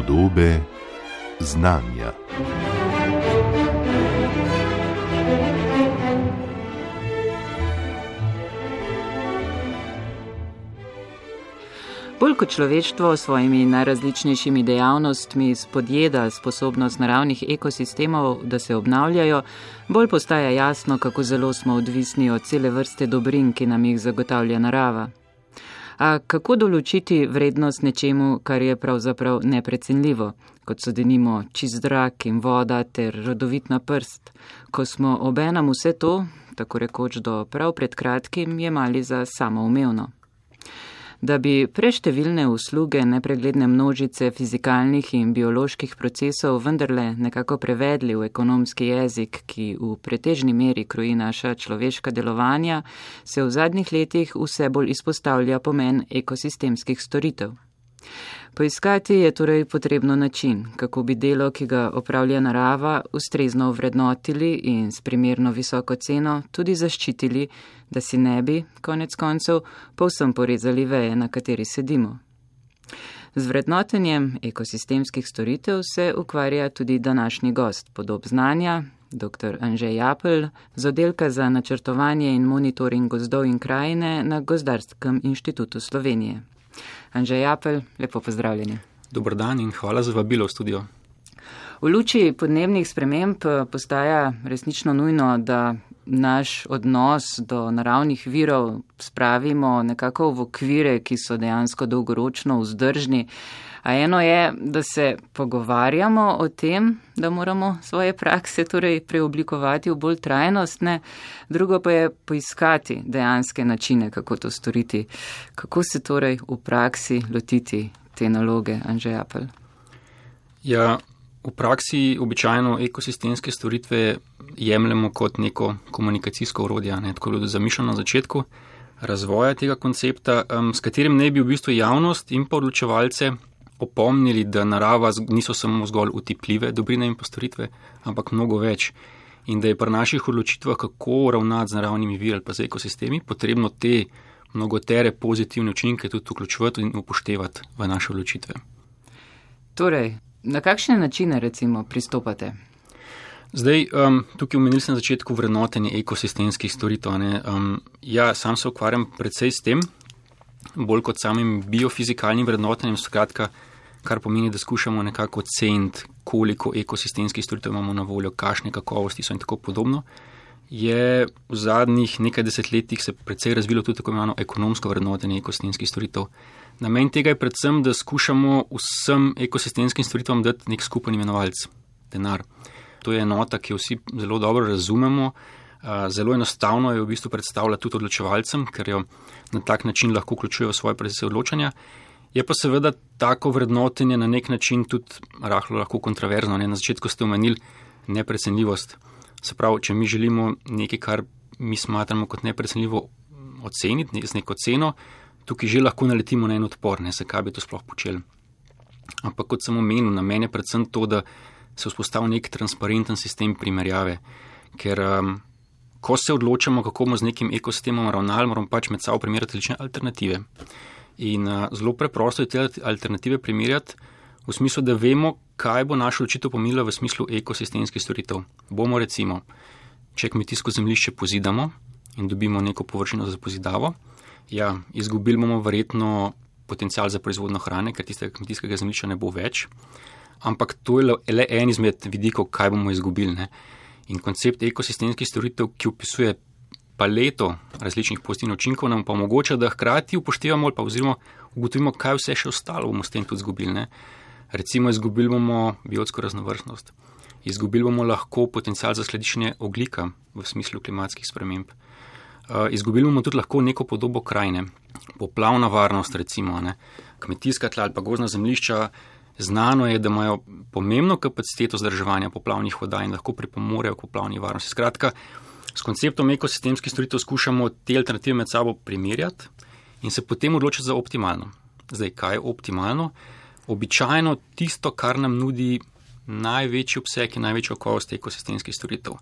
Podobe znanja. Bolj kot človeštvo s svojimi najrazličnejšimi dejavnostmi spodjeda sposobnost naravnih ekosistemov, da se obnavljajo, bolj postaja jasno, kako zelo smo odvisni od cele vrste dobrin, ki nam jih zagotavlja narava. A kako določiti vrednost nečemu, kar je pravzaprav neprecenljivo, kot so denimo čist zrak in voda ter rodovitna prst, ko smo obenem vse to, tako rekoč do prav pred kratkim, jemali za samoumevno da bi preštevilne usluge nepregledne množice fizikalnih in bioloških procesov vendarle nekako prevedli v ekonomski jezik, ki v pretežni meri kroji naša človeška delovanja, se v zadnjih letih vse bolj izpostavlja pomen ekosistemskih storitev. Poiskati je torej potrebno način, kako bi delo, ki ga opravlja narava, ustrezno vrednotili in s primerno visoko ceno tudi zaščitili, da si ne bi, konec koncev, povsem porezali veje, na kateri sedimo. Z vrednotenjem ekosistemskih storitev se ukvarja tudi današnji gost podob znanja, dr. Anžej Japel, z oddelka za načrtovanje in monitoring gozdov in krajine na Gozdarskem inštitutu Slovenije. Anžej Apel, lepo pozdravljeni. Dobr dan in hvala za vabilo v studio. V luči podnebnih sprememb eh, postaja resnično nujno, da naš odnos do naravnih virov spravimo nekako v okvire, ki so dejansko dolgoročno vzdržni. A eno je, da se pogovarjamo o tem, da moramo svoje prakse torej preoblikovati v bolj trajnostne, drugo pa je poiskati dejanske načine, kako to storiti. Kako se torej v praksi lotiti te naloge, Anžej Apel? Ja, v praksi običajno ekosistemske storitve jemljemo kot neko komunikacijsko urodje, ne, tako je bilo zamišljeno na začetku razvoja tega koncepta, um, s katerim ne bi v bistvu javnost in pa odločevalce opomnili, da narava niso samo zgolj utipljive dobrine in postoritve, ampak mnogo več. In da je pri naših odločitvah, kako ravnati z naravnimi viri ali pa z ekosistemi, potrebno te mnogotere pozitivne učinke tudi vključevati in upoštevati v naše odločitve. Torej, na kakšne načine recimo pristopate? Zdaj, um, tukaj omenili sem na začetku vrednotenje ekosistemskih storitev. Um, ja, sam se ukvarjam predvsej s tem, bolj kot samim biofizikalnim vrednotenjem, skratka, kar pomeni, da skušamo nekako oceniti, koliko ekosistemskih storitev imamo na voljo, kakšne kakovosti so in tako podobno. Je v zadnjih nekaj desetletjih se precej razvilo tudi tako imenovano ekonomsko vrednotenje ekosistemskih storitev. Namen tega je predvsem, da skušamo vsem ekosistemskim storitvam dati nek skupen imenovalec - denar. To je enota, ki jo vsi zelo dobro razumemo. Zelo enostavno je v bistvu predstavljati tudi odločevalcem, ker jo na tak način lahko vključujejo v svoje procese odločanja. Je pa seveda tako vrednotenje na nek način tudi rahlo lahko kontroverzno. Ne? Na začetku ste omenili neprecenljivost. Se pravi, če mi želimo nekaj, kar mi smatramo kot neprecenljivo oceniti z neko ceno, tukaj že lahko naletimo na en odpor, ne se kaj bi to sploh počeli. Ampak kot sem omenil, namen je predvsem to, da se vzpostavi nek transparenten sistem primerjave. Ker um, ko se odločamo, kako bomo z nekim ekosistemom ravnali, moramo pač med sabo primerjati različne alternative. In uh, zelo preprosto je te alternative primerjati v smislu, da vemo, kaj bo naša odločitev pomenila v smislu ekosistemskih storitev. Bomo recimo, če kmetijsko zemljišče pozidamo in dobimo neko površino za pozidavo, ja, izgubili bomo verjetno potencial za proizvodno hrane, ker tistega kmetijskega zemljišča ne bo več. Ampak to je le en izmed vidikov, kaj bomo izgubili. Ne? In koncept ekosistemskih storitev, ki opisuje paleto različnih pozitivnih učinkov nam pa omogoča, da hkrati upoštevamo ali pa oziroma ugotovimo, kaj vse še ostalo bomo s tem tudi izgubili. Ne? Recimo, izgubili bomo biotsko raznovrstnost, izgubili bomo lahko potencial za skladiščenje oglika v smislu klimatskih sprememb, uh, izgubili bomo tudi lahko neko podobo krajine, poplavna varnost, recimo, ne? kmetijska tla ali pa gozna zemlišča. Znano je, da imajo pomembno kapaciteto zdrževanja poplavnih voda in lahko pripomorejo k poplavni varnosti. Skratka, S konceptom ekosistemskih storitev skušamo te alternative med sabo primerjati in se potem odločiti za optimalno. Zdaj, kaj je optimalno? Običajno tisto, kar nam nudi največji obseg in največjo kakovost ekosistemskih storitev.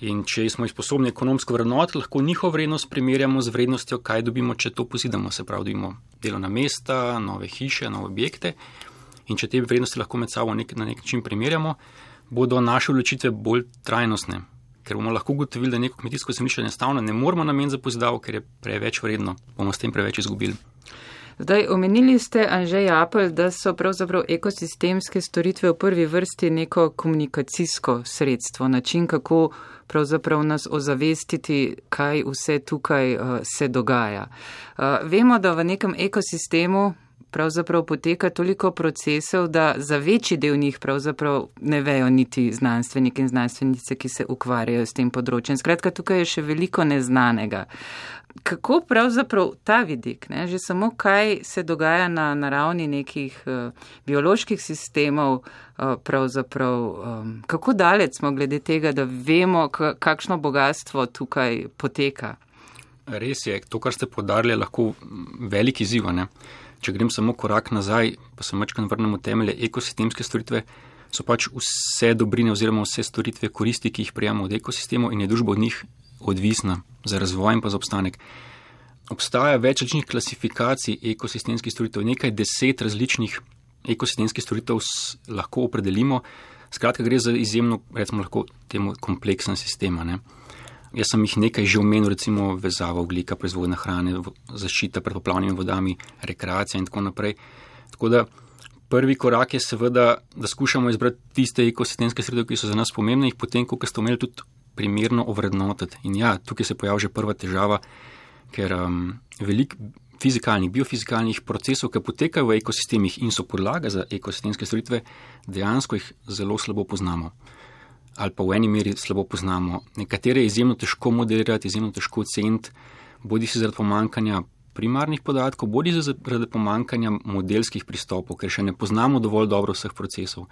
In če smo jih sposobni ekonomsko vrednoti, lahko njihovo vrednost primerjamo z vrednostjo, kaj dobimo, če to pozidamo. Se pravi, dobimo delovna mesta, nove hiše, nove objekte. in če te vrednosti lahko med sabo nek, na nek način primerjamo, bodo naše odločitve bolj trajnostne. Ker bomo lahko ugotovili, da neko kmetijsko zemljišče enostavno ne moramo nameniti za pozdrav, ker je preveč vredno, bomo s tem preveč izgubili. Zdaj, omenili ste, Anžej Apel, da so pravzaprav ekosistemske storitve v prvi vrsti neko komunikacijsko sredstvo, način, kako pravzaprav nas ozavestiti, kaj vse tukaj uh, se dogaja. Uh, vemo, da v nekem ekosistemu pravzaprav poteka toliko procesov, da za večji del njih pravzaprav ne vejo niti znanstveniki in znanstvenice, ki se ukvarjajo s tem področjem. Skratka, tukaj je še veliko neznanega. Kako pravzaprav ta vidik, ne, že samo kaj se dogaja na, na ravni nekih uh, bioloških sistemov, uh, pravzaprav um, kako daleč smo glede tega, da vemo, kakšno bogatstvo tukaj poteka? Res je, to, kar ste podarili, je lahko velik izziv. Če grem samo korak nazaj, pa se mačkam vrnemo temelje ekosistemske storitve, so pač vse dobrine oziroma vse storitve koristi, ki jih prijemamo od ekosistemov in je družba od njih odvisna za razvoj in pa za obstanek. Obstaja več različnih klasifikacij ekosistemskih storitev, nekaj deset različnih ekosistemskih storitev lahko opredelimo. Skratka, gre za izjemno, recimo, lahko temu kompleksen sistem. Jaz sem jih nekaj že omenil, recimo vezava oglika, proizvodna hrane, zaščita pred poplavnimi vodami, rekreacija in tako naprej. Tako da prvi korak je seveda, da skušamo izbrati tiste ekosistemske sredstva, ki so za nas pomembne in potem, kot ste omenili, tudi primerno ovrednotiti. In ja, tukaj se pojavlja že prva težava, ker um, velik fizikalnih, biofizikalnih procesov, ki potekajo v ekosistemih in so podlaga za ekosistemske storitve, dejansko jih zelo slabo poznamo ali pa v eni meri slabo poznamo. Nekatere je izjemno težko modelirati, izjemno težko oceniti, bodi si zaradi pomankanja primarnih podatkov, bodi si zaradi pomankanja modelskih pristopov, ker še ne poznamo dovolj dobro vseh procesov.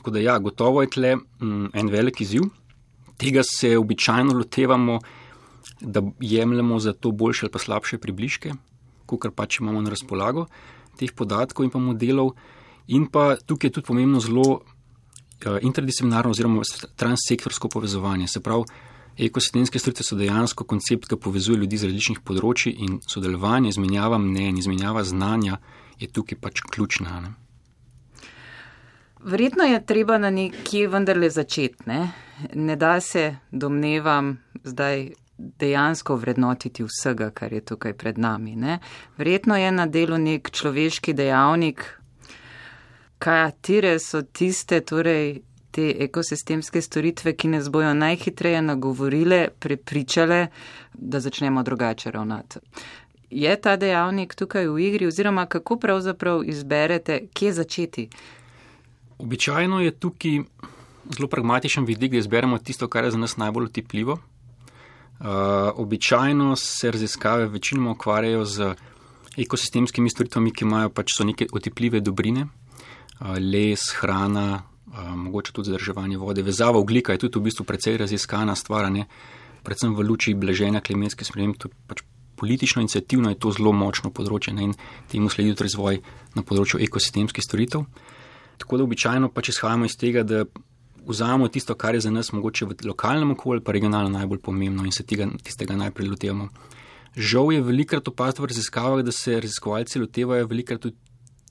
Tako da ja, gotovo je tle m, en velik izziv. Tega se običajno lotevamo, da jemljemo za to boljše ali pa slabše približke, kot pač imamo na razpolago teh podatkov in pa modelov. In pa tukaj je tudi pomembno zelo interdisciplinarno oziroma transsektorsko povezovanje. Se pravi, ekosistemske storitve so dejansko koncept, ki povezuje ljudi z različnih področji in sodelovanje, izmenjava mnenj, izmenjava znanja je tukaj pač ključna. Ne? Verjetno je treba na nekje vendarle začeti. Ne? ne da se, domnevam, zdaj dejansko vrednotiti vsega, kar je tukaj pred nami. Ne? Verjetno je na delu nek človeški dejavnik, katere so tiste, torej te ekosistemske storitve, ki nas bojo najhitreje nagovorile, prepričale, da začnemo drugače ravnati. Je ta dejavnik tukaj v igri, oziroma kako pravzaprav izberete, kje začeti? Običajno je tukaj zelo pragmatičen vidik, da izberemo tisto, kar je za nas najbolj otipljivo. Uh, običajno se raziskave večinoma ukvarjajo z ekosistemskimi storitvami, ki imajo pač so neke otipljive dobrine, les, hrana, mogoče tudi zadrževanje vode. Vezava oglika je tudi v bistvu precej raziskana stvar, ne? predvsem v luči bleženja klimatskih sprememb. Pač politično inicijativno je to zelo močno področje ne? in temu sledi tudi razvoj na področju ekosistemskih storitev. Tako da običajno pač izhajamo iz tega, da vzamemo tisto, kar je za nas mogoče v lokalnem okolju, pa regionalno najbolj pomembno in se tega, tistega najprej lotevamo. Žal je velikrat opaziti v raziskavah, da se raziskovalci lotevajo velikrat tudi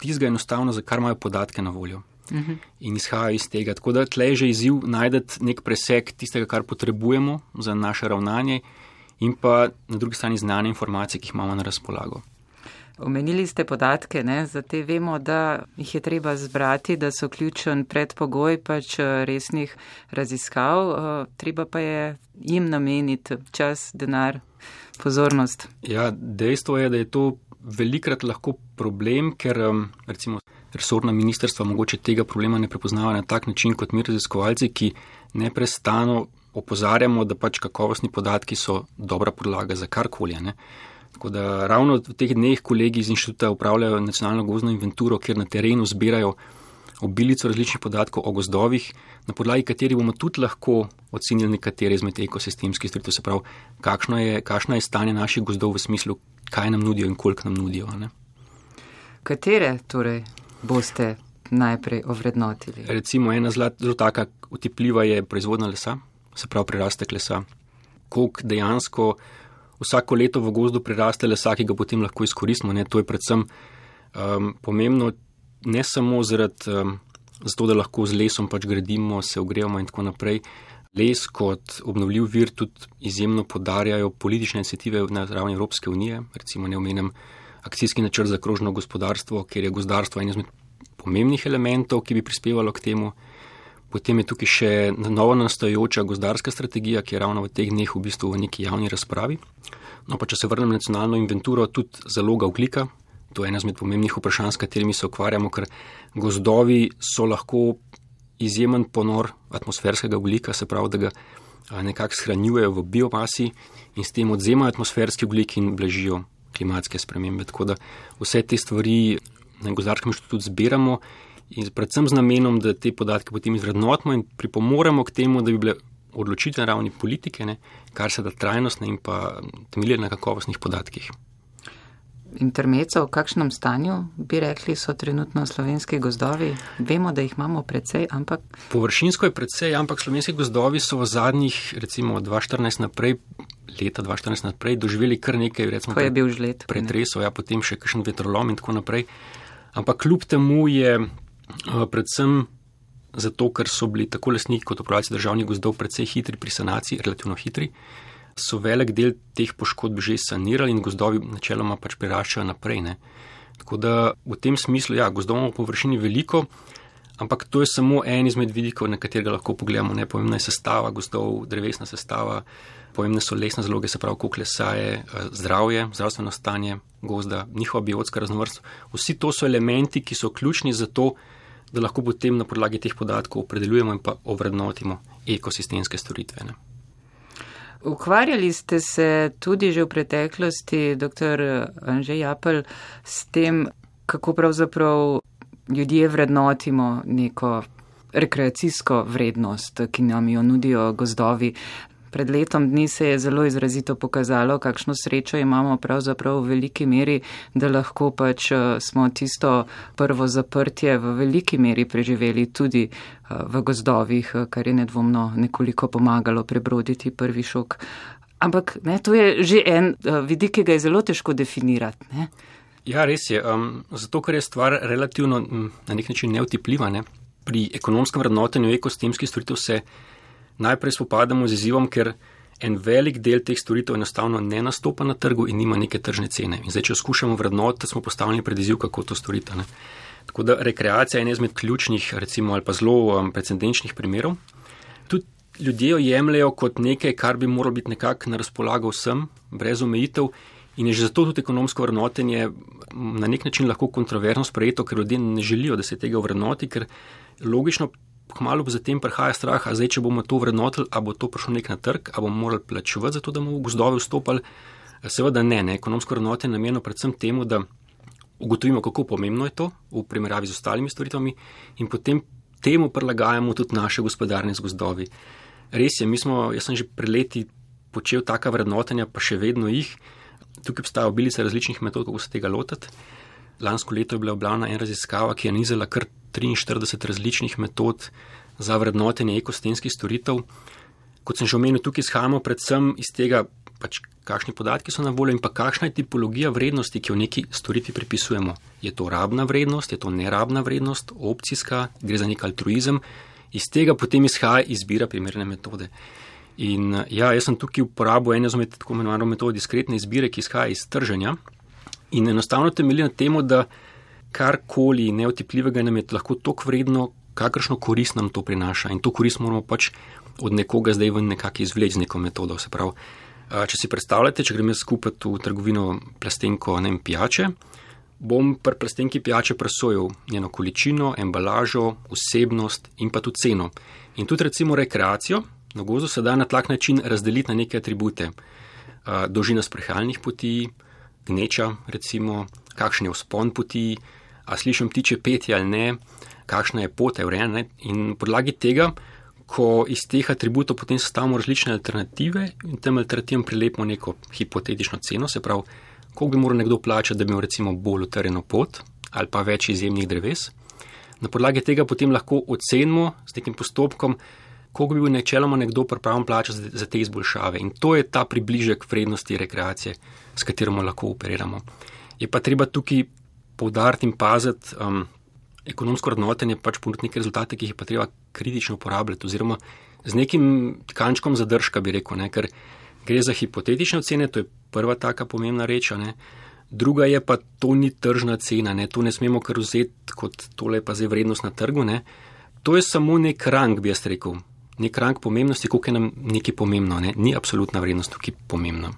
tistega enostavno, za kar imajo podatke na voljo. Uh mhm. -huh. In izhajajo iz tega. Tako da tle je že izziv najti nek preseg tistega, kar potrebujemo za naše ravnanje, in pa na drugi strani znane informacije, ki jih imamo na razpolago. Omenili ste podatke, ne? za te vemo, da jih je treba zbrati, da so ključen predpogoj pač eh, resnih raziskav, eh, treba pa je jim nameniti čas, denar, pozornost. Ja, dejstvo je, da je to velikrat lahko problem, ker recimo resorna ministrstva mogoče tega problema ne prepoznava na tak način kot mi raziskovalci, ki neprestano opozarjamo, da pač kakovostni podatki so dobra podlaga za karkoli. Tako da ravno v teh dneh kolegi iz inštituta upravljajo nacionalno gozdno inventuro, kjer na terenu zbirajo obilico različnih podatkov o gozdovih, na podlagi katerih bomo tudi lahko ocenili nekatere izmed ekosistemskih storitev, se pravi, kakšno je, kakšno je stanje naših gozdov v smislu, kaj nam nudijo in koliko nam nudijo. Ne? Katere torej boste najprej ovrednotili? Recimo ena zelo taka utipljiva je proizvodna lesa, se pravi prirastek lesa. Kolik dejansko vsako leto v gozdu priraste lesa, ki ga potem lahko izkoristimo. Ne? To je predvsem um, pomembno, ne samo zaradi, um, zato, da lahko z lesom pač gradimo, se ogrevamo in tako naprej. Les kot obnovljiv vir tudi izjemno podarjajo politične inicijative na ravni Evropske unije, recimo ne omenem akcijski načrt za krožno gospodarstvo, ker je gozdarstvo en izmed pomembnih elementov, ki bi prispevalo k temu. Potem je tukaj še novo nastajajoča gozdarska strategija, ki je ravno v teh dneh v bistvu v neki javni razpravi. No, pa če se vrnem na nacionalno inventuro, tudi zaloga oglika, to je ena izmed pomembnih vprašanj, s katerimi se ukvarjamo, ker gozdovi so lahko izjemen ponor atmosferskega oglika, se pravi, da ga nekako shranjujejo v biomasi in s tem odzemajo atmosferski oglik in blažijo klimatske spremembe. Tako da vse te stvari na gozdarskem inštitutu zbiramo in predvsem z namenom, da te podatke potem izvrednotimo in pripomoremo k temu, da bi bile odločitve na ravni politike, ne, kar se da trajnostne in pa temelje na kakovostnih podatkih intermeco, v kakšnem stanju bi rekli, so trenutno slovenski gozdovi? Vemo, da jih imamo precej, ampak. Površinsko je precej, ampak slovenski gozdovi so v zadnjih, recimo 2014 naprej, leta 2014 naprej, doživeli kar nekaj, recimo, je bil žled. Pretresov, ja, potem še kakšen vetrolom in tako naprej. Ampak kljub temu je uh, predvsem. Zato, ker so bili tako lesniki kot upravljalci državnih gozdov precej hitri pri sanaciji, relativno hitri, uh, so velik del teh poškodb že sanirali in gozdovi načeloma pač priraščajo naprej. Ne. Tako da v tem smislu, ja, gozdov imamo površini veliko, ampak to je samo en izmed vidikov, na katerega lahko pogledamo. Ne. Pomembna je sestava gozdov, drevesna sestava, pomembne so lesne zaloge, se pravi, koliko lesa je, eh, zdravje, zdravstveno stanje gozda, njihova biotska raznovrst. Vsi to so elementi, ki so ključni za to, da lahko potem na podlagi teh podatkov opredeljujemo in pa ovrednotimo ekosistemske storitve. Ne. Ukvarjali ste se tudi že v preteklosti, dr. Anže Japel, s tem, kako pravzaprav ljudje vrednotimo neko rekreacijsko vrednost, ki nam jo nudijo gozdovi. Pred letom dni se je zelo izrazito pokazalo, kakšno srečo imamo pravzaprav v veliki meri, da lahko pač eh, smo tisto prvo zaprtje v veliki meri preživeli tudi eh, v gozdovih, eh, kar je nedvomno nekoliko pomagalo prebroditi prvi šok. Ampak ne, to je že en vidik, ki ga je zelo težko definirati. Ne? Ja, res je. Um, zato, ker je stvar relativno na nek način neutipljiva. Ne? Pri ekonomskem vrednotenju ekosistemskih storitev se najprej spopadamo z izzivom, ker en velik del teh storitev enostavno ne nastopa na trgu in nima neke tržne cene. In zdaj, če skušamo vrednoti, smo postavljeni pred izziv, kako to storiti. Ne. Tako da rekreacija je en izmed ključnih, recimo, ali pa zelo um, precedenčnih primerov. Tudi ljudje jo jemljajo kot nekaj, kar bi moralo biti nekako na razpolago vsem, brez omejitev. In je že zato tudi ekonomsko vrednotenje na nek način lahko kontroverzno sprejeto, ker ljudje ne želijo, da se tega vrednoti, ker logično kmalo zatem prihaja strah, a zdaj, če bomo to vrednotili, a bo to prišlo nek na trg, a bomo morali plačevati za to, da bomo v gozdove vstopali. Seveda ne, ne. ekonomsko vrednote je namenjeno predvsem temu, da ugotovimo, kako pomembno je to v primerjavi z ostalimi storitvami in potem temu prilagajamo tudi naše gospodarne z gozdovi. Res je, mi smo, jaz sem že pred leti počel taka vrednotenja, pa še vedno jih. Tukaj obstaja obilica različnih metod, kako se tega lotiti. Lansko leto je bila objavljena ena raziskava, ki je nizala kar 43 različnih metod za vrednotenje ekosistemskih storitev. Kot sem že omenil, tukaj izhajamo predvsem iz tega, pač, kakšni podatki so na voljo in pa kakšna je tipologija vrednosti, ki jo neki storitvi pripisujemo. Je to rabna vrednost, je to nerabna vrednost, opcijska, gre za nek altruizem. Iz tega potem izhaja izbira primerne metode. In ja, jaz sem tukaj uporabil eno izmed tako imenovano metodo diskretne izbire, ki izhaja iz trženja in enostavno temelji na tem, da karkoli neotipljivega nam je lahko tako vredno, kakršno korist nam to prinaša. In to korist moramo pač od nekoga zdaj v nekakšni izvleč z neko metodo. Se pravi, če si predstavljate, če gremo skupaj v trgovino plastenko ne vem, pijače, bom pri plastenki pijače presojal njeno količino, embalažo, vsebnost in pa tudi ceno. In tudi recimo rekreacijo na gozdu se da na tak način razdeliti na neke atribute. Dolžina sprehajalnih poti, gneča, recimo, kakšen je vzpon poti, a slišim tiče petje ali ne, kakšna je pot, je urejena. In podlagi tega, ko iz teh atributov potem sestavimo različne alternative in tem alternativam prilepimo neko hipotetično ceno, se pravi, koliko bi moral nekdo plačati, da bi imel recimo bolj utrjeno pot ali pa več izjemnih dreves. Na podlagi tega potem lahko ocenimo z nekim postopkom, koliko bi bil načeloma nekdo pripravljen plačati za, za te izboljšave. In to je ta približek vrednosti rekreacije, s katero lahko operiramo. Je pa treba tukaj poudariti in paziti, um, ekonomsko vrednotenje pač ponuditi neke rezultate, ki jih je pa treba kritično uporabljati, oziroma z nekim kančkom zadržka, bi rekel, ne? ker gre za hipotetične ocene, to je prva taka pomembna reč. Ne? Druga je pa, to ni tržna cena, ne? to ne smemo kar vzeti kot tole pa zdaj vrednost na trgu. Ne? To je samo nek rang, bi jaz rekel, nek rang pomembnosti, koliko je nam nekaj pomembno, ne? ni absolutna vrednost tukaj pomembna.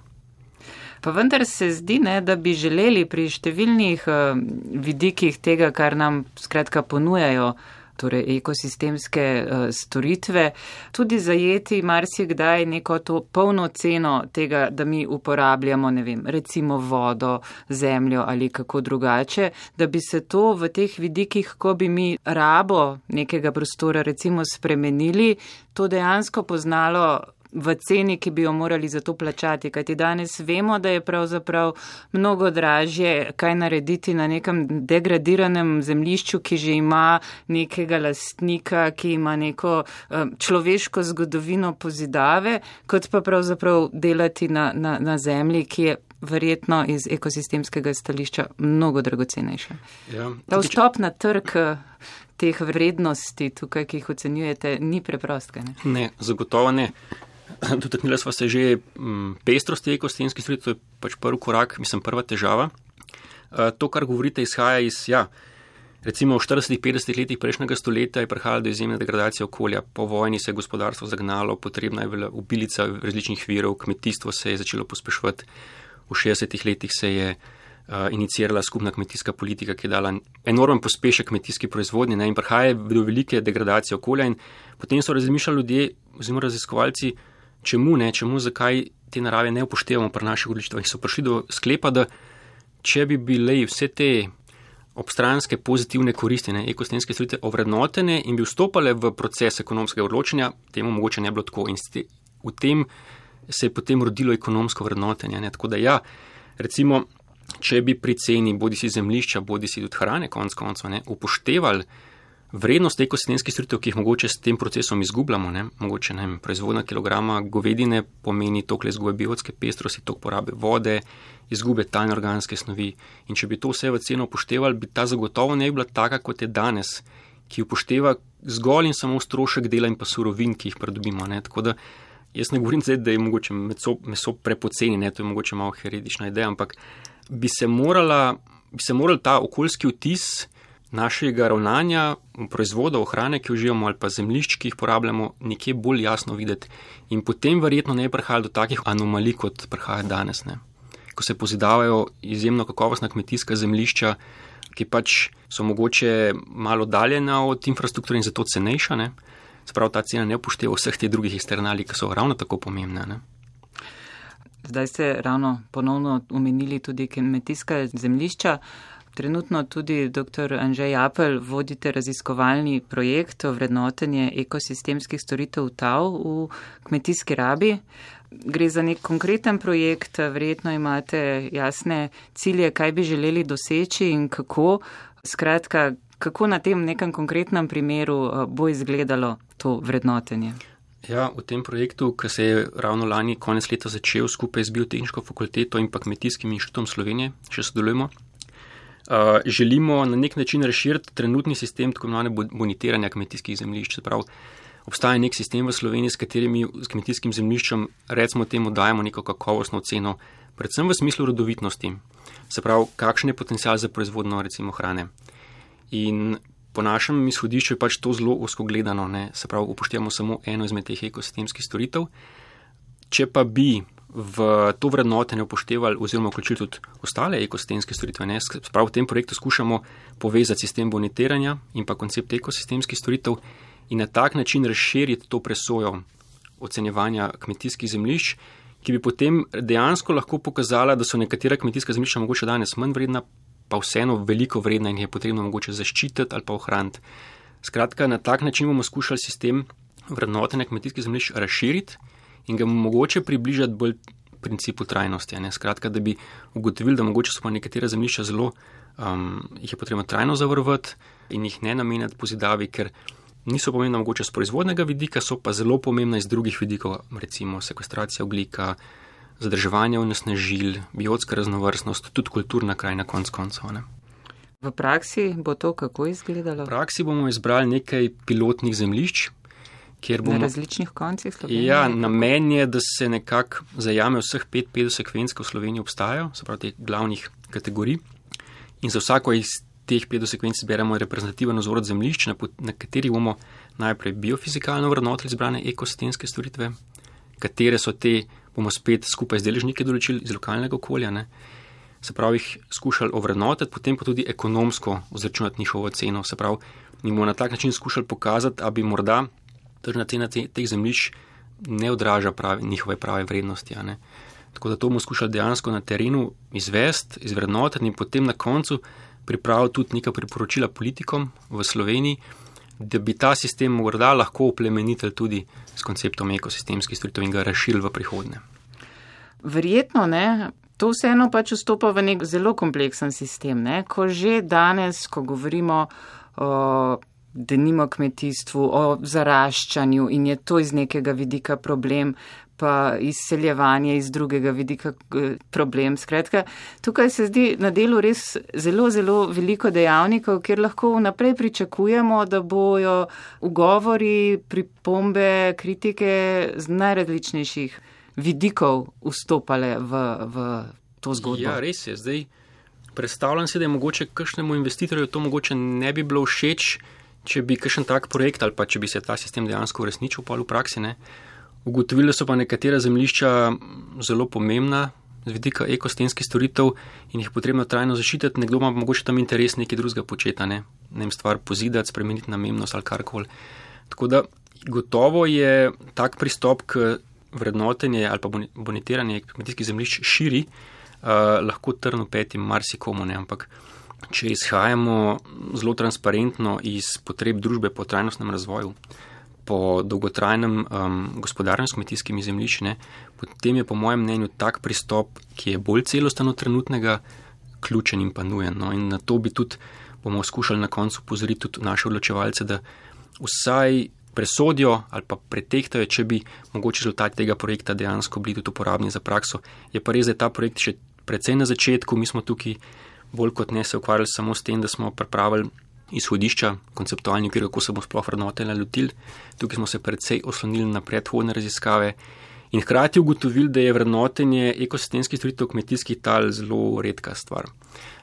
Pa vendar se zdi, ne, da bi želeli pri številnih uh, vidikih tega, kar nam skratka ponujajo, torej ekosistemske uh, storitve, tudi zajeti marsikdaj neko to polno ceno tega, da mi uporabljamo, ne vem, recimo vodo, zemljo ali kako drugače, da bi se to v teh vidikih, ko bi mi rabo nekega prostora recimo spremenili, to dejansko poznalo v ceni, ki bi jo morali za to plačati. Kajti danes vemo, da je pravzaprav mnogo dražje kaj narediti na nekem degradiranem zemlišču, ki že ima nekega lastnika, ki ima neko um, človeško zgodovino pozidave, kot pa pravzaprav delati na, na, na zemlji, ki je verjetno iz ekosistemskega stališča mnogo dragocenejša. Ja, Ta vstop na trg eh, teh vrednosti tukaj, ki jih ocenjujete, ni preprost. Ne? ne, zagotovo ne. Dotaknila sva se že mm, pestrosti ekosistemskih storitev, to je pač prvi korak, mislim, prva težava. Eh, to, kar govorite, izhaja iz, ja, recimo v 40-50 letih prejšnjega stoletja je prihajalo do izjemne degradacije okolja, po vojni se je gospodarstvo zagnalo, potrebna je bila ubilica različnih virov, kmetijstvo se je začelo pospeševati, v 60 letih se je uh, inicirala skupna kmetijska politika, ki je dala enormen pospešek kmetijski proizvodnji ne, in prihaja do velike degradacije okolja in potem so razmišljali ljudje oziroma raziskovalci, čemu ne, čemu, zakaj te narave ne upoštevamo pri naših odločitvah. So prišli do sklepa, da če bi bile vse te obstranske pozitivne koristi, ne, ekosistemske storitve ovrednotene in bi vstopale v proces ekonomskega odločanja, temu mogoče ne bi bilo tako. In v tem se je potem rodilo ekonomsko vrednotenje. Ne. Tako da ja, recimo, če bi pri ceni bodi si zemlišča, bodi si tudi hrane, konc koncev, upoštevali vrednost ekosistemskih storitev, ki jih mogoče s tem procesom izgubljamo, ne? mogoče ne, proizvodna kilograma govedine pomeni toliko izgube biotske pestrosti, toliko porabe vode, izgube tajne organske snovi. In če bi to vse v ceno upoštevali, bi ta zagotovo ne bi bila taka, kot je danes, ki upošteva zgolj in samo strošek dela in pa surovin, ki jih pridobimo. Ne? Tako da jaz ne govorim zdaj, da je mogoče meso, meso prepoceni, ne? to je mogoče malo heretična ideja, ampak bi se morala. Bi se moral ta okoljski vtis našega ravnanja, proizvodov, hrane, ki uživamo, ali pa zemljišč, ki jih porabljamo, nekje bolj jasno videti. In potem verjetno ne prihaja do takih anomalij, kot prihaja danes. Ne. Ko se pozidavajo izjemno kakovostna kmetijska zemljišča, ki pač so mogoče malo daljena od infrastrukture in zato cenejša. Ne. Sprav ta cena ne upošteva vseh teh drugih eksternalij, ki so ravno tako pomembne. Ne. Zdaj ste ravno ponovno omenili tudi kmetijska zemljišča. Trenutno tudi dr. Anžej Apel vodite raziskovalni projekt o vrednotenje ekosistemskih storitev TAV v kmetijski rabi. Gre za nek konkreten projekt, verjetno imate jasne cilje, kaj bi želeli doseči in kako. Skratka, kako na tem nekem konkretnem primeru eh, bo izgledalo to vrednotenje? Ja, v tem projektu, ki se je ravno lani konec leta začel skupaj z Biotehniško fakulteto in pa Kmetijskim inštitutom Slovenije, še sodelujemo, Uh, želimo na nek način razširiti trenutni sistem tako imenovane bonitiranja kmetijskih zemljišč. Prav, obstaja nek sistem v Sloveniji, s katerimi s kmetijskim zemljiščem, recimo temu, dajemo neko kakovostno ceno, predvsem v smislu rodovitnosti. Se pravi, kakšen je potencial za proizvodno recimo hrane. In po našem izhodišču je pač to zelo osko gledano, ne? se pravi, upoštevamo samo eno izmed teh ekosistemskih storitev. Če pa bi v to vrednotenje upoštevali oziroma vključili tudi ostale ekosistemske storitve. Prav v tem projektu skušamo povezati sistem bonitiranja in pa koncept ekosistemskih storitev in na tak način razširiti to presojo ocenjevanja kmetijskih zemljišč, ki bi potem dejansko lahko pokazala, da so nekatera kmetijska zemljišča mogoče danes manj vredna, pa vseeno veliko vredna in jih je potrebno mogoče zaščititi ali pa ohraniti. Skratka, na tak način bomo skušali sistem vrednotenja kmetijskih zemljišč razširiti in ga mogoče približati bolj principu trajnosti. Ne? Skratka, da bi ugotovili, da mogoče so pa nekatera zemljišča zelo, um, jih je potrebno trajno zavarovati in jih ne namenjati pozidavi, ker niso pomembna mogoče z proizvodnega vidika, so pa zelo pomembna iz drugih vidikov, recimo sekvestracija oglika, zadrževanje vnesnežil, biotska raznovrstnost, tudi kulturna krajina konc koncev. V praksi bo to kako izgledalo? V praksi bomo izbrali nekaj pilotnih zemljišč, kjer bomo. Na različnih koncih Slovenije? Ja, namen je, da se nekako zajame vseh pet pedosekvenc, ki v Sloveniji obstajajo, se pravi teh glavnih kategorij. In za vsako iz teh pedosekvenc zberemo reprezentativen vzorod zemljišč, na, na katerih bomo najprej biofizikalno vrednotili izbrane ekosistemske storitve, katere so te, bomo spet skupaj z deležniki določili iz lokalnega okolja. Ne se pravi, jih skušali ovrednotiti, potem pa tudi ekonomsko izračunati njihovo ceno. Se pravi, mi bomo na tak način skušali pokazati, da bi morda tržna cena te, teh zemljišč ne odraža pravi, njihove prave vrednosti. Tako da to bomo skušali dejansko na terenu izvesti, izvrednotiti in potem na koncu pripraviti tudi neka priporočila politikom v Sloveniji, da bi ta sistem morda lahko uplemenitelj tudi s konceptom ekosistemskih storitev in ga rešili v prihodnje. Verjetno ne, To vseeno pač vstopa v nek zelo kompleksen sistem. Ne? Ko že danes, ko govorimo o denimo kmetijstvu, o zaraščanju in je to iz nekega vidika problem, pa izseljevanje iz drugega vidika eh, problem. Skratka, tukaj se zdi na delu res zelo, zelo veliko dejavnikov, kjer lahko vnaprej pričakujemo, da bojo ugovori, pripombe, kritike z najrazličnejših vidikov vstopale v, v to zgodbo. Ja, res je. Zdaj predstavljam si, da je mogoče kakšnemu investitorju to mogoče ne bi bilo všeč, če bi kakšen tak projekt ali pa če bi se ta sistem dejansko uresničil pa v praksi. Ne. Ugotovili so pa nekatera zemljišča zelo pomembna z vidika ekosistemskih storitev in jih potrebno trajno zaščititi, nekdo ima mogoče tam interes nekaj drugega početa, ne, ne vem, stvar pozidati, spremeniti namennost ali karkoli. Tako da gotovo je tak pristop k vrednotenje ali pa bonitiranje kmetijskih zemljišč širi, uh, lahko trno petim marsikomu. Ne? Ampak če izhajamo zelo transparentno iz potreb družbe po trajnostnem razvoju, po dolgotrajnem um, gospodarnem s kmetijskimi zemljišči, potem je po mojem mnenju tak pristop, ki je bolj celosten od trenutnega, ključen in pa nujen. No? In na to bi tudi bomo skušali na koncu pozoriti tudi naše odločevalce, da vsaj presodijo ali pa pretehtajo, če bi mogoče rezultati tega projekta dejansko bili tudi uporabni za prakso. Je pa res, da je ta projekt še precej na začetku, mi smo tukaj bolj kot ne se ukvarjali samo s tem, da smo pripravili izhodišča, konceptualni okvir, kako se bomo sploh vrednotili lotili. Tukaj smo se precej oslonili na predhodne raziskave. In hkrati ugotovili, da je vrednotenje ekosistemskih storitev kmetijskih tal zelo redka stvar.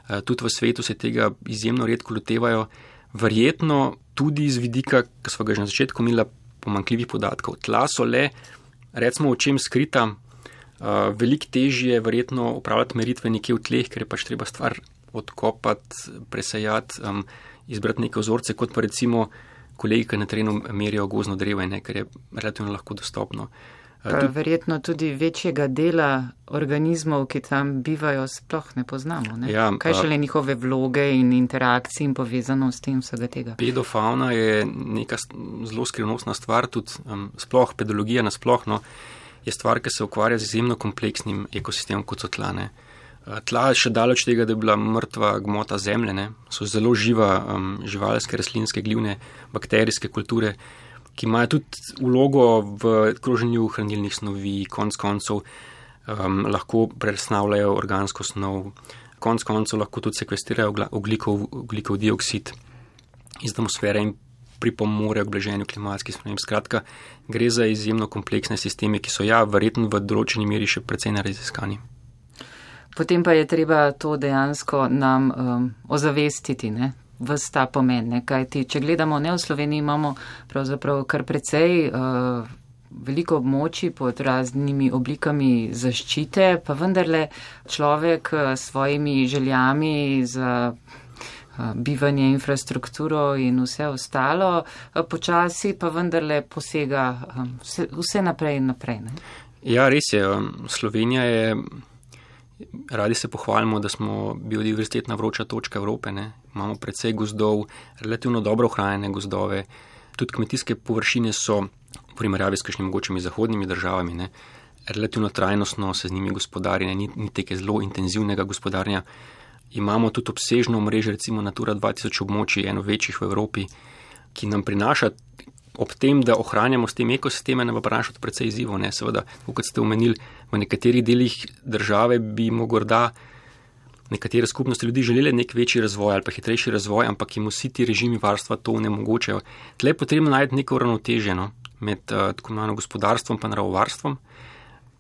Eh, tudi v svetu se tega izjemno redko lotevajo, verjetno tudi iz vidika, ki smo ga že na začetku imeli, pomankljivih podatkov. Tla so le, recimo, v čem skrita, uh, veliko težje je verjetno upravljati meritve nekje v tleh, ker je pač treba stvar odkopati, presajati, um, izbrati neke vzorce, kot pa recimo kolegi, ki na terenu merijo gozno drevo, ker je relativno lahko dostopno. Uh, Pa verjetno tudi večjega dela organizmov, ki tam bivajo, sploh ne poznamo. Ne? Ja, Kaj šele njihove vloge in interakcije in povezano s tem vsega tega? Pedofauna je neka zelo skrivnostna stvar, tudi um, sploh pedologija nasplošno je stvar, ki se ukvarja z izjemno kompleksnim ekosistemom kot so tlane. Uh, tla še daleč tega, da je bila mrtva gmota zemljene, so zelo živa um, živalske, rastlinske, glivne, bakterijske kulture ki imajo tudi vlogo v kroženju hranilnih snovi, konc koncev um, lahko presnavljajo organsko snov, konc koncev lahko tudi sekvestirajo oglikov, oglikov dioksid iz atmosfere in pripomorejo k blaženju klimatskih sprememb. Skratka, gre za izjemno kompleksne sisteme, ki so ja, verjetno v določeni meri še precej neraziskani. Potem pa je treba to dejansko nam um, ozavestiti, ne? vse ta pomen. Ne? Kaj ti, če gledamo, ne v Sloveniji imamo pravzaprav kar precej. Uh, Veliko območij pod raznimi oblikami zaščite, pa vendarle človek s svojimi željami za eh, bivanje, infrastrukturo in vse ostalo, eh, počasi pa vendarle posega vse, vse naprej in naprej. Ne? Ja, res je. Slovenija je Radi se pohvalimo, da smo biodiverzitetna vroča točka Evrope. Ne? Imamo precej gozdov, relativno dobro ohranjene gozdove, tudi kmetijske površine so v primerjavi s kakšnimi mogočimi zahodnimi državami. Ne? Relativno trajnostno se z njimi gospodari, ne? ni, ni teke zelo intenzivnega gospodarja. Imamo tudi obsežno mreže, recimo Natura 2000 območij, eno večjih v Evropi, ki nam prinaša ob tem, da ohranjamo s tem ekosisteme, nam pa prinaša tudi precej izzivov. Seveda, kot ste omenili, v nekaterih delih države bi morda nekatere skupnosti ljudi želeli nek večji razvoj ali pa hitrejši razvoj, ampak jim vsi ti režimi varstva to ne mogočejo. Tle je potrebno najti neko ravnoteženo med uh, tako imenovano gospodarstvom in naravovarstvom.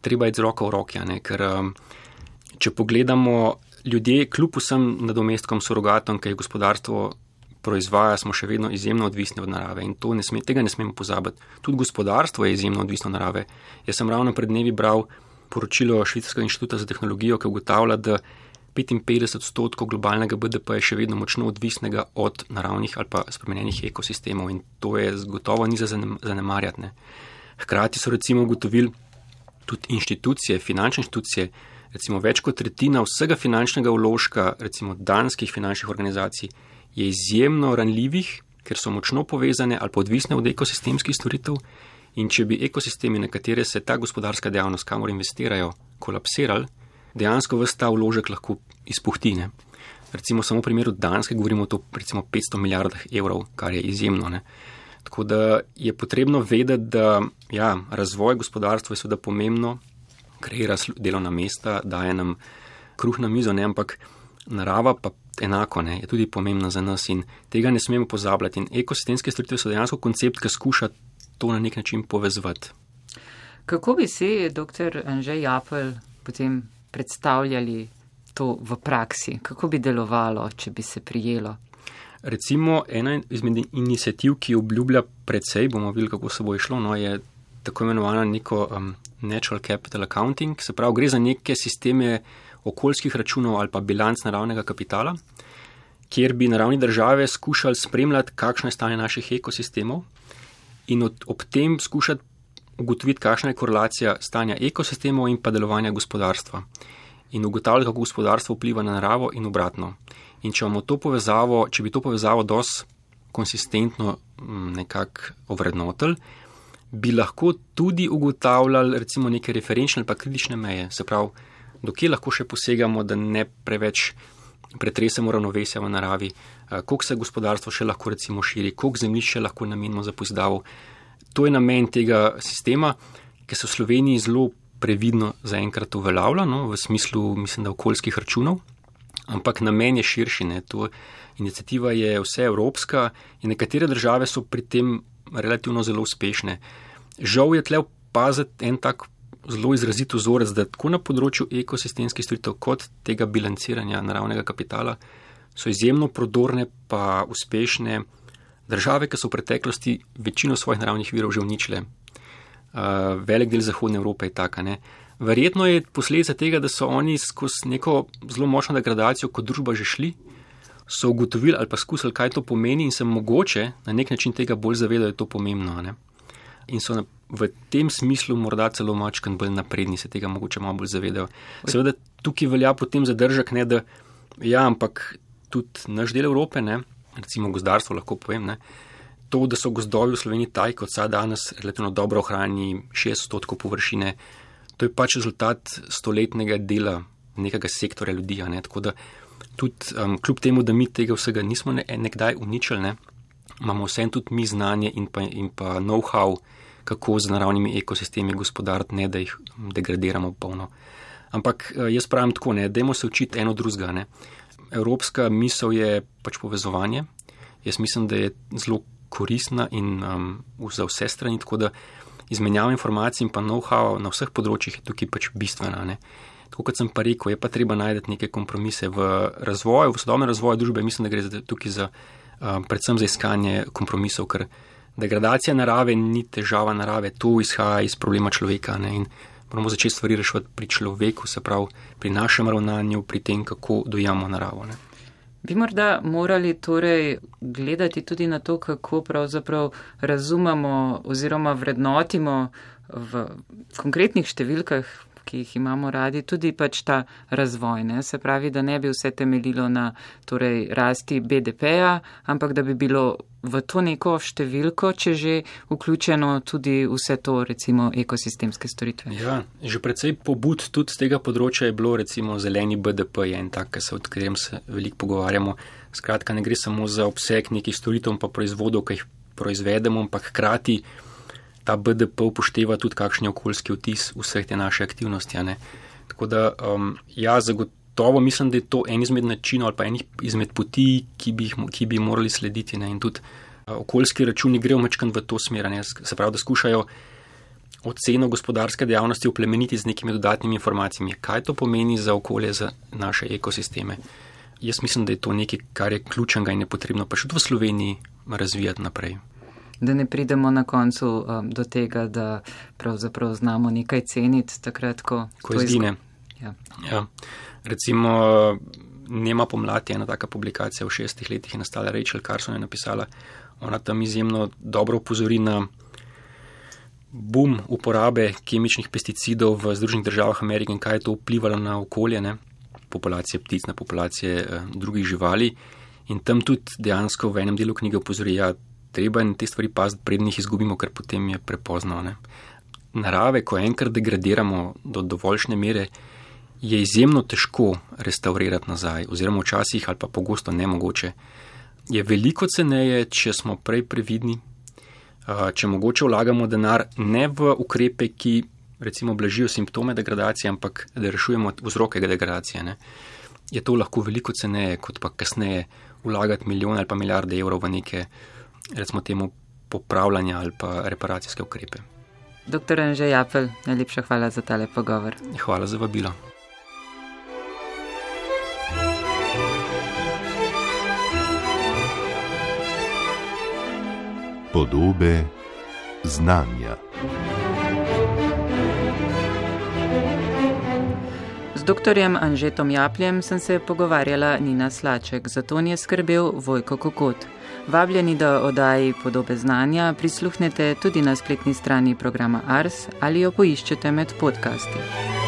Treba je z roko v roki, ker um, če pogledamo ljudje, kljub vsem nadomestkom, surogatom, ki jih gospodarstvo proizvaja, smo še vedno izjemno odvisni od narave in ne sme, tega ne smemo pozabiti. Tudi gospodarstvo je izjemno odvisno od narave. Jaz sem ravno pred dnevi bral poročilo Švicarskega inštituta za tehnologijo, ki ugotavlja, da 55 odstotkov globalnega BDP je še vedno močno odvisnega od naravnih ali pa spremenjenih ekosistemov in to je gotovo ni za zanemarjati. Hkrati so recimo ugotovili tudi inštitucije, finančne inštitucije, recimo več kot tretjina vsega finančnega vložka, recimo danskih finančnih organizacij, je izjemno ranljivih, ker so močno povezane ali podvisne od ekosistemskih storitev. In če bi ekosistemi, na katere se ta gospodarska dejavnost, kamor investirajo, kolapsirali, dejansko vse ta vložek lahko izpuhtine. Recimo samo v primeru Danske govorimo o recimo 500 milijardah evrov, kar je izjemno. Ne? Tako da je potrebno vedeti, da ja, razvoj gospodarstva je seveda pomembno, kreira delovna mesta, daje nam kruh na mizo, ne? ampak narava pa enako ne? je tudi pomembna za nas in tega ne smemo pozabljati. In ekosistemske storitve so dejansko koncept, ki skuša to na nek način povezati. Kako bi si, dr. Anžej Japel, potem predstavljali to v praksi? Kako bi delovalo, če bi se prijelo? Recimo, ena izmed inicijativ, ki obljublja precej, bomo videli, kako se bo išlo, no, je tako imenovana neko um, natural capital accounting, se pravi, gre za neke sisteme okoljskih računov ali pa bilanc naravnega kapitala, kjer bi naravni države skušali spremljati, kakšno je stanje naših ekosistemov in od, ob tem skušati ugotoviti, kakšna je korelacija stanja ekosistemov in pa delovanja gospodarstva. In ugotavljati, kako gospodarstvo vpliva na naravo in obratno. In če, povezavo, če bi to povezavo dosti konsistentno mm, nekako ovrednotili, bi lahko tudi ugotavljali recimo neke referenčne ali pa kritične meje. Se pravi, dokje lahko še posegamo, da ne preveč pretresemo ravnovesja v naravi, koliko se gospodarstvo še lahko recimo širi, koliko zemljišče lahko namenimo za pozdavo. To je namen tega sistema, ki se v Sloveniji zelo previdno zaenkrat uveljavlja, no, v smislu, mislim, da okoljskih računov, ampak namen je širši. Ne, to inicijativa je vse evropska in nekatere države so pri tem relativno zelo uspešne. Žal je tle opaziti en tak zelo izrazit vzorec, da tako na področju ekosistemskih storitev kot tega bilanciranja naravnega kapitala so izjemno prodorne pa uspešne države, ki so v preteklosti večino svojih naravnih virov že uničile. Uh, velik del Zahodne Evrope je taka. Ne? Verjetno je posledica tega, da so oni skozi neko zelo močno degradacijo kot družba že šli, so ugotovili ali pa skusili, kaj to pomeni in se mogoče na nek način tega bolj zavedajo, da je to pomembno. Ne? In so v tem smislu morda celo mačkan bolj napredni, se tega mogoče malo bolj zavedajo. Seveda tukaj velja potem zadržek, ne, da ja, ampak tudi naš del Evrope, ne, recimo gozdarstvo, lahko povem. Ne, to, da so gozdovi v Sloveniji taj, kot so danes, relativno dobro ohrani 60% površine, to je pač rezultat stoletnega dela nekega sektorja ljudi. Ne, tako da tudi um, kljub temu, da mi tega vsega nismo ne, nekdaj uničili, ne, imamo vsem tudi mi znanje in pa, in pa know-how, kako z naravnimi ekosistemi gospodariti, ne da jih degradiramo polno. Ampak uh, jaz pravim tako, ne, dajmo se učiti eno drugega. Ne evropska misel je pač povezovanje. Jaz mislim, da je zelo koristna in um, za vse strani, tako da izmenjava informacij in pa know-how na vseh področjih je tukaj pač bistvena. Ne. Tako kot sem pa rekel, je pa treba najti neke kompromise v razvoju, v sodobnem razvoju družbe. Mislim, da gre tukaj za, um, predvsem za iskanje kompromisov, ker degradacija narave ni težava narave, to izhaja iz problema človeka. Ne, moramo začeti stvari reševati pri človeku, se pravi pri našem ravnanju, pri tem, kako dojamo naravo. Ne. Bi morda morali torej gledati tudi na to, kako pravzaprav razumemo oziroma vrednotimo v konkretnih številkah ki jih imamo radi, tudi pač ta razvoj. Ne? Se pravi, da ne bi vse temeljilo na torej, rasti BDP-ja, ampak da bi bilo v to neko številko, če že vključeno tudi vse to, recimo, ekosistemske storitve. Ja, že precej pobud tudi z tega področja je bilo, recimo, zeleni BDP je en tak, se od katerem se veliko pogovarjamo. Skratka, ne gre samo za obseg nekih storitev pa proizvodov, ki jih proizvedemo, ampak hkrati ta BDP upošteva tudi kakšen okoljski vtis vseh te naše aktivnosti. Tako da, um, ja, zagotovo mislim, da je to en izmed načinov ali pa en izmed poti, ki bi, jih, ki bi morali slediti. Ne? In tudi uh, okoljski računi grejo mečkan v to smer, ne? se pravi, da skušajo oceno gospodarske dejavnosti uplemeniti z nekimi dodatnimi informacijami, kaj to pomeni za okolje, za naše ekosisteme. Jaz mislim, da je to nekaj, kar je ključnega in je potrebno pa še v Sloveniji razvijati naprej. Da ne pridemo na koncu um, do tega, da pravzaprav znamo nekaj ceniti takrat, ko, ko izgine. Ja. Ja. Recimo, Nema pomlad je ena taka publikacija v šestih letih, je nastala Rachel Carson je napisala. Ona tam izjemno dobro upozori na boom uporabe kemičnih pesticidov v Združenih državah Amerike in kaj je to vplivalo na okolje, ne? populacije ptic, na populacije eh, drugih živali. In tam tudi dejansko v enem delu knjige upozori, da ja, treba je te stvari paziti, prednji jih izgubimo, ker potem je prepozno. Ne? Narave, ko enkrat degradiramo do dovoljšne mere, je izjemno težko restaurirati nazaj, oziroma včasih ali pa pogosto nemogoče. Je veliko ceneje, če smo prej previdni, če mogoče vlagamo denar ne v ukrepe, ki recimo blažijo simptome degradacije, ampak da rešujemo vzroke degradacije. Ne. Je to lahko veliko ceneje, kot pa kasneje vlagati milijone ali pa milijarde evrov v neke, recimo temu, popravljanja ali pa reparacijske ukrepe. Doktor Anžej Apel, najlepša hvala za tale pogovor. Hvala za vabilo. Podobe znanja. Z dr. Anžetom Japljem sem se pogovarjala Nina Slaček, zato je skrbel Vojko Kokot. Vabljeni, da oddaji podobe znanja prisluhnete tudi na spletni strani programa Ars ali jo poiščete med podcasti.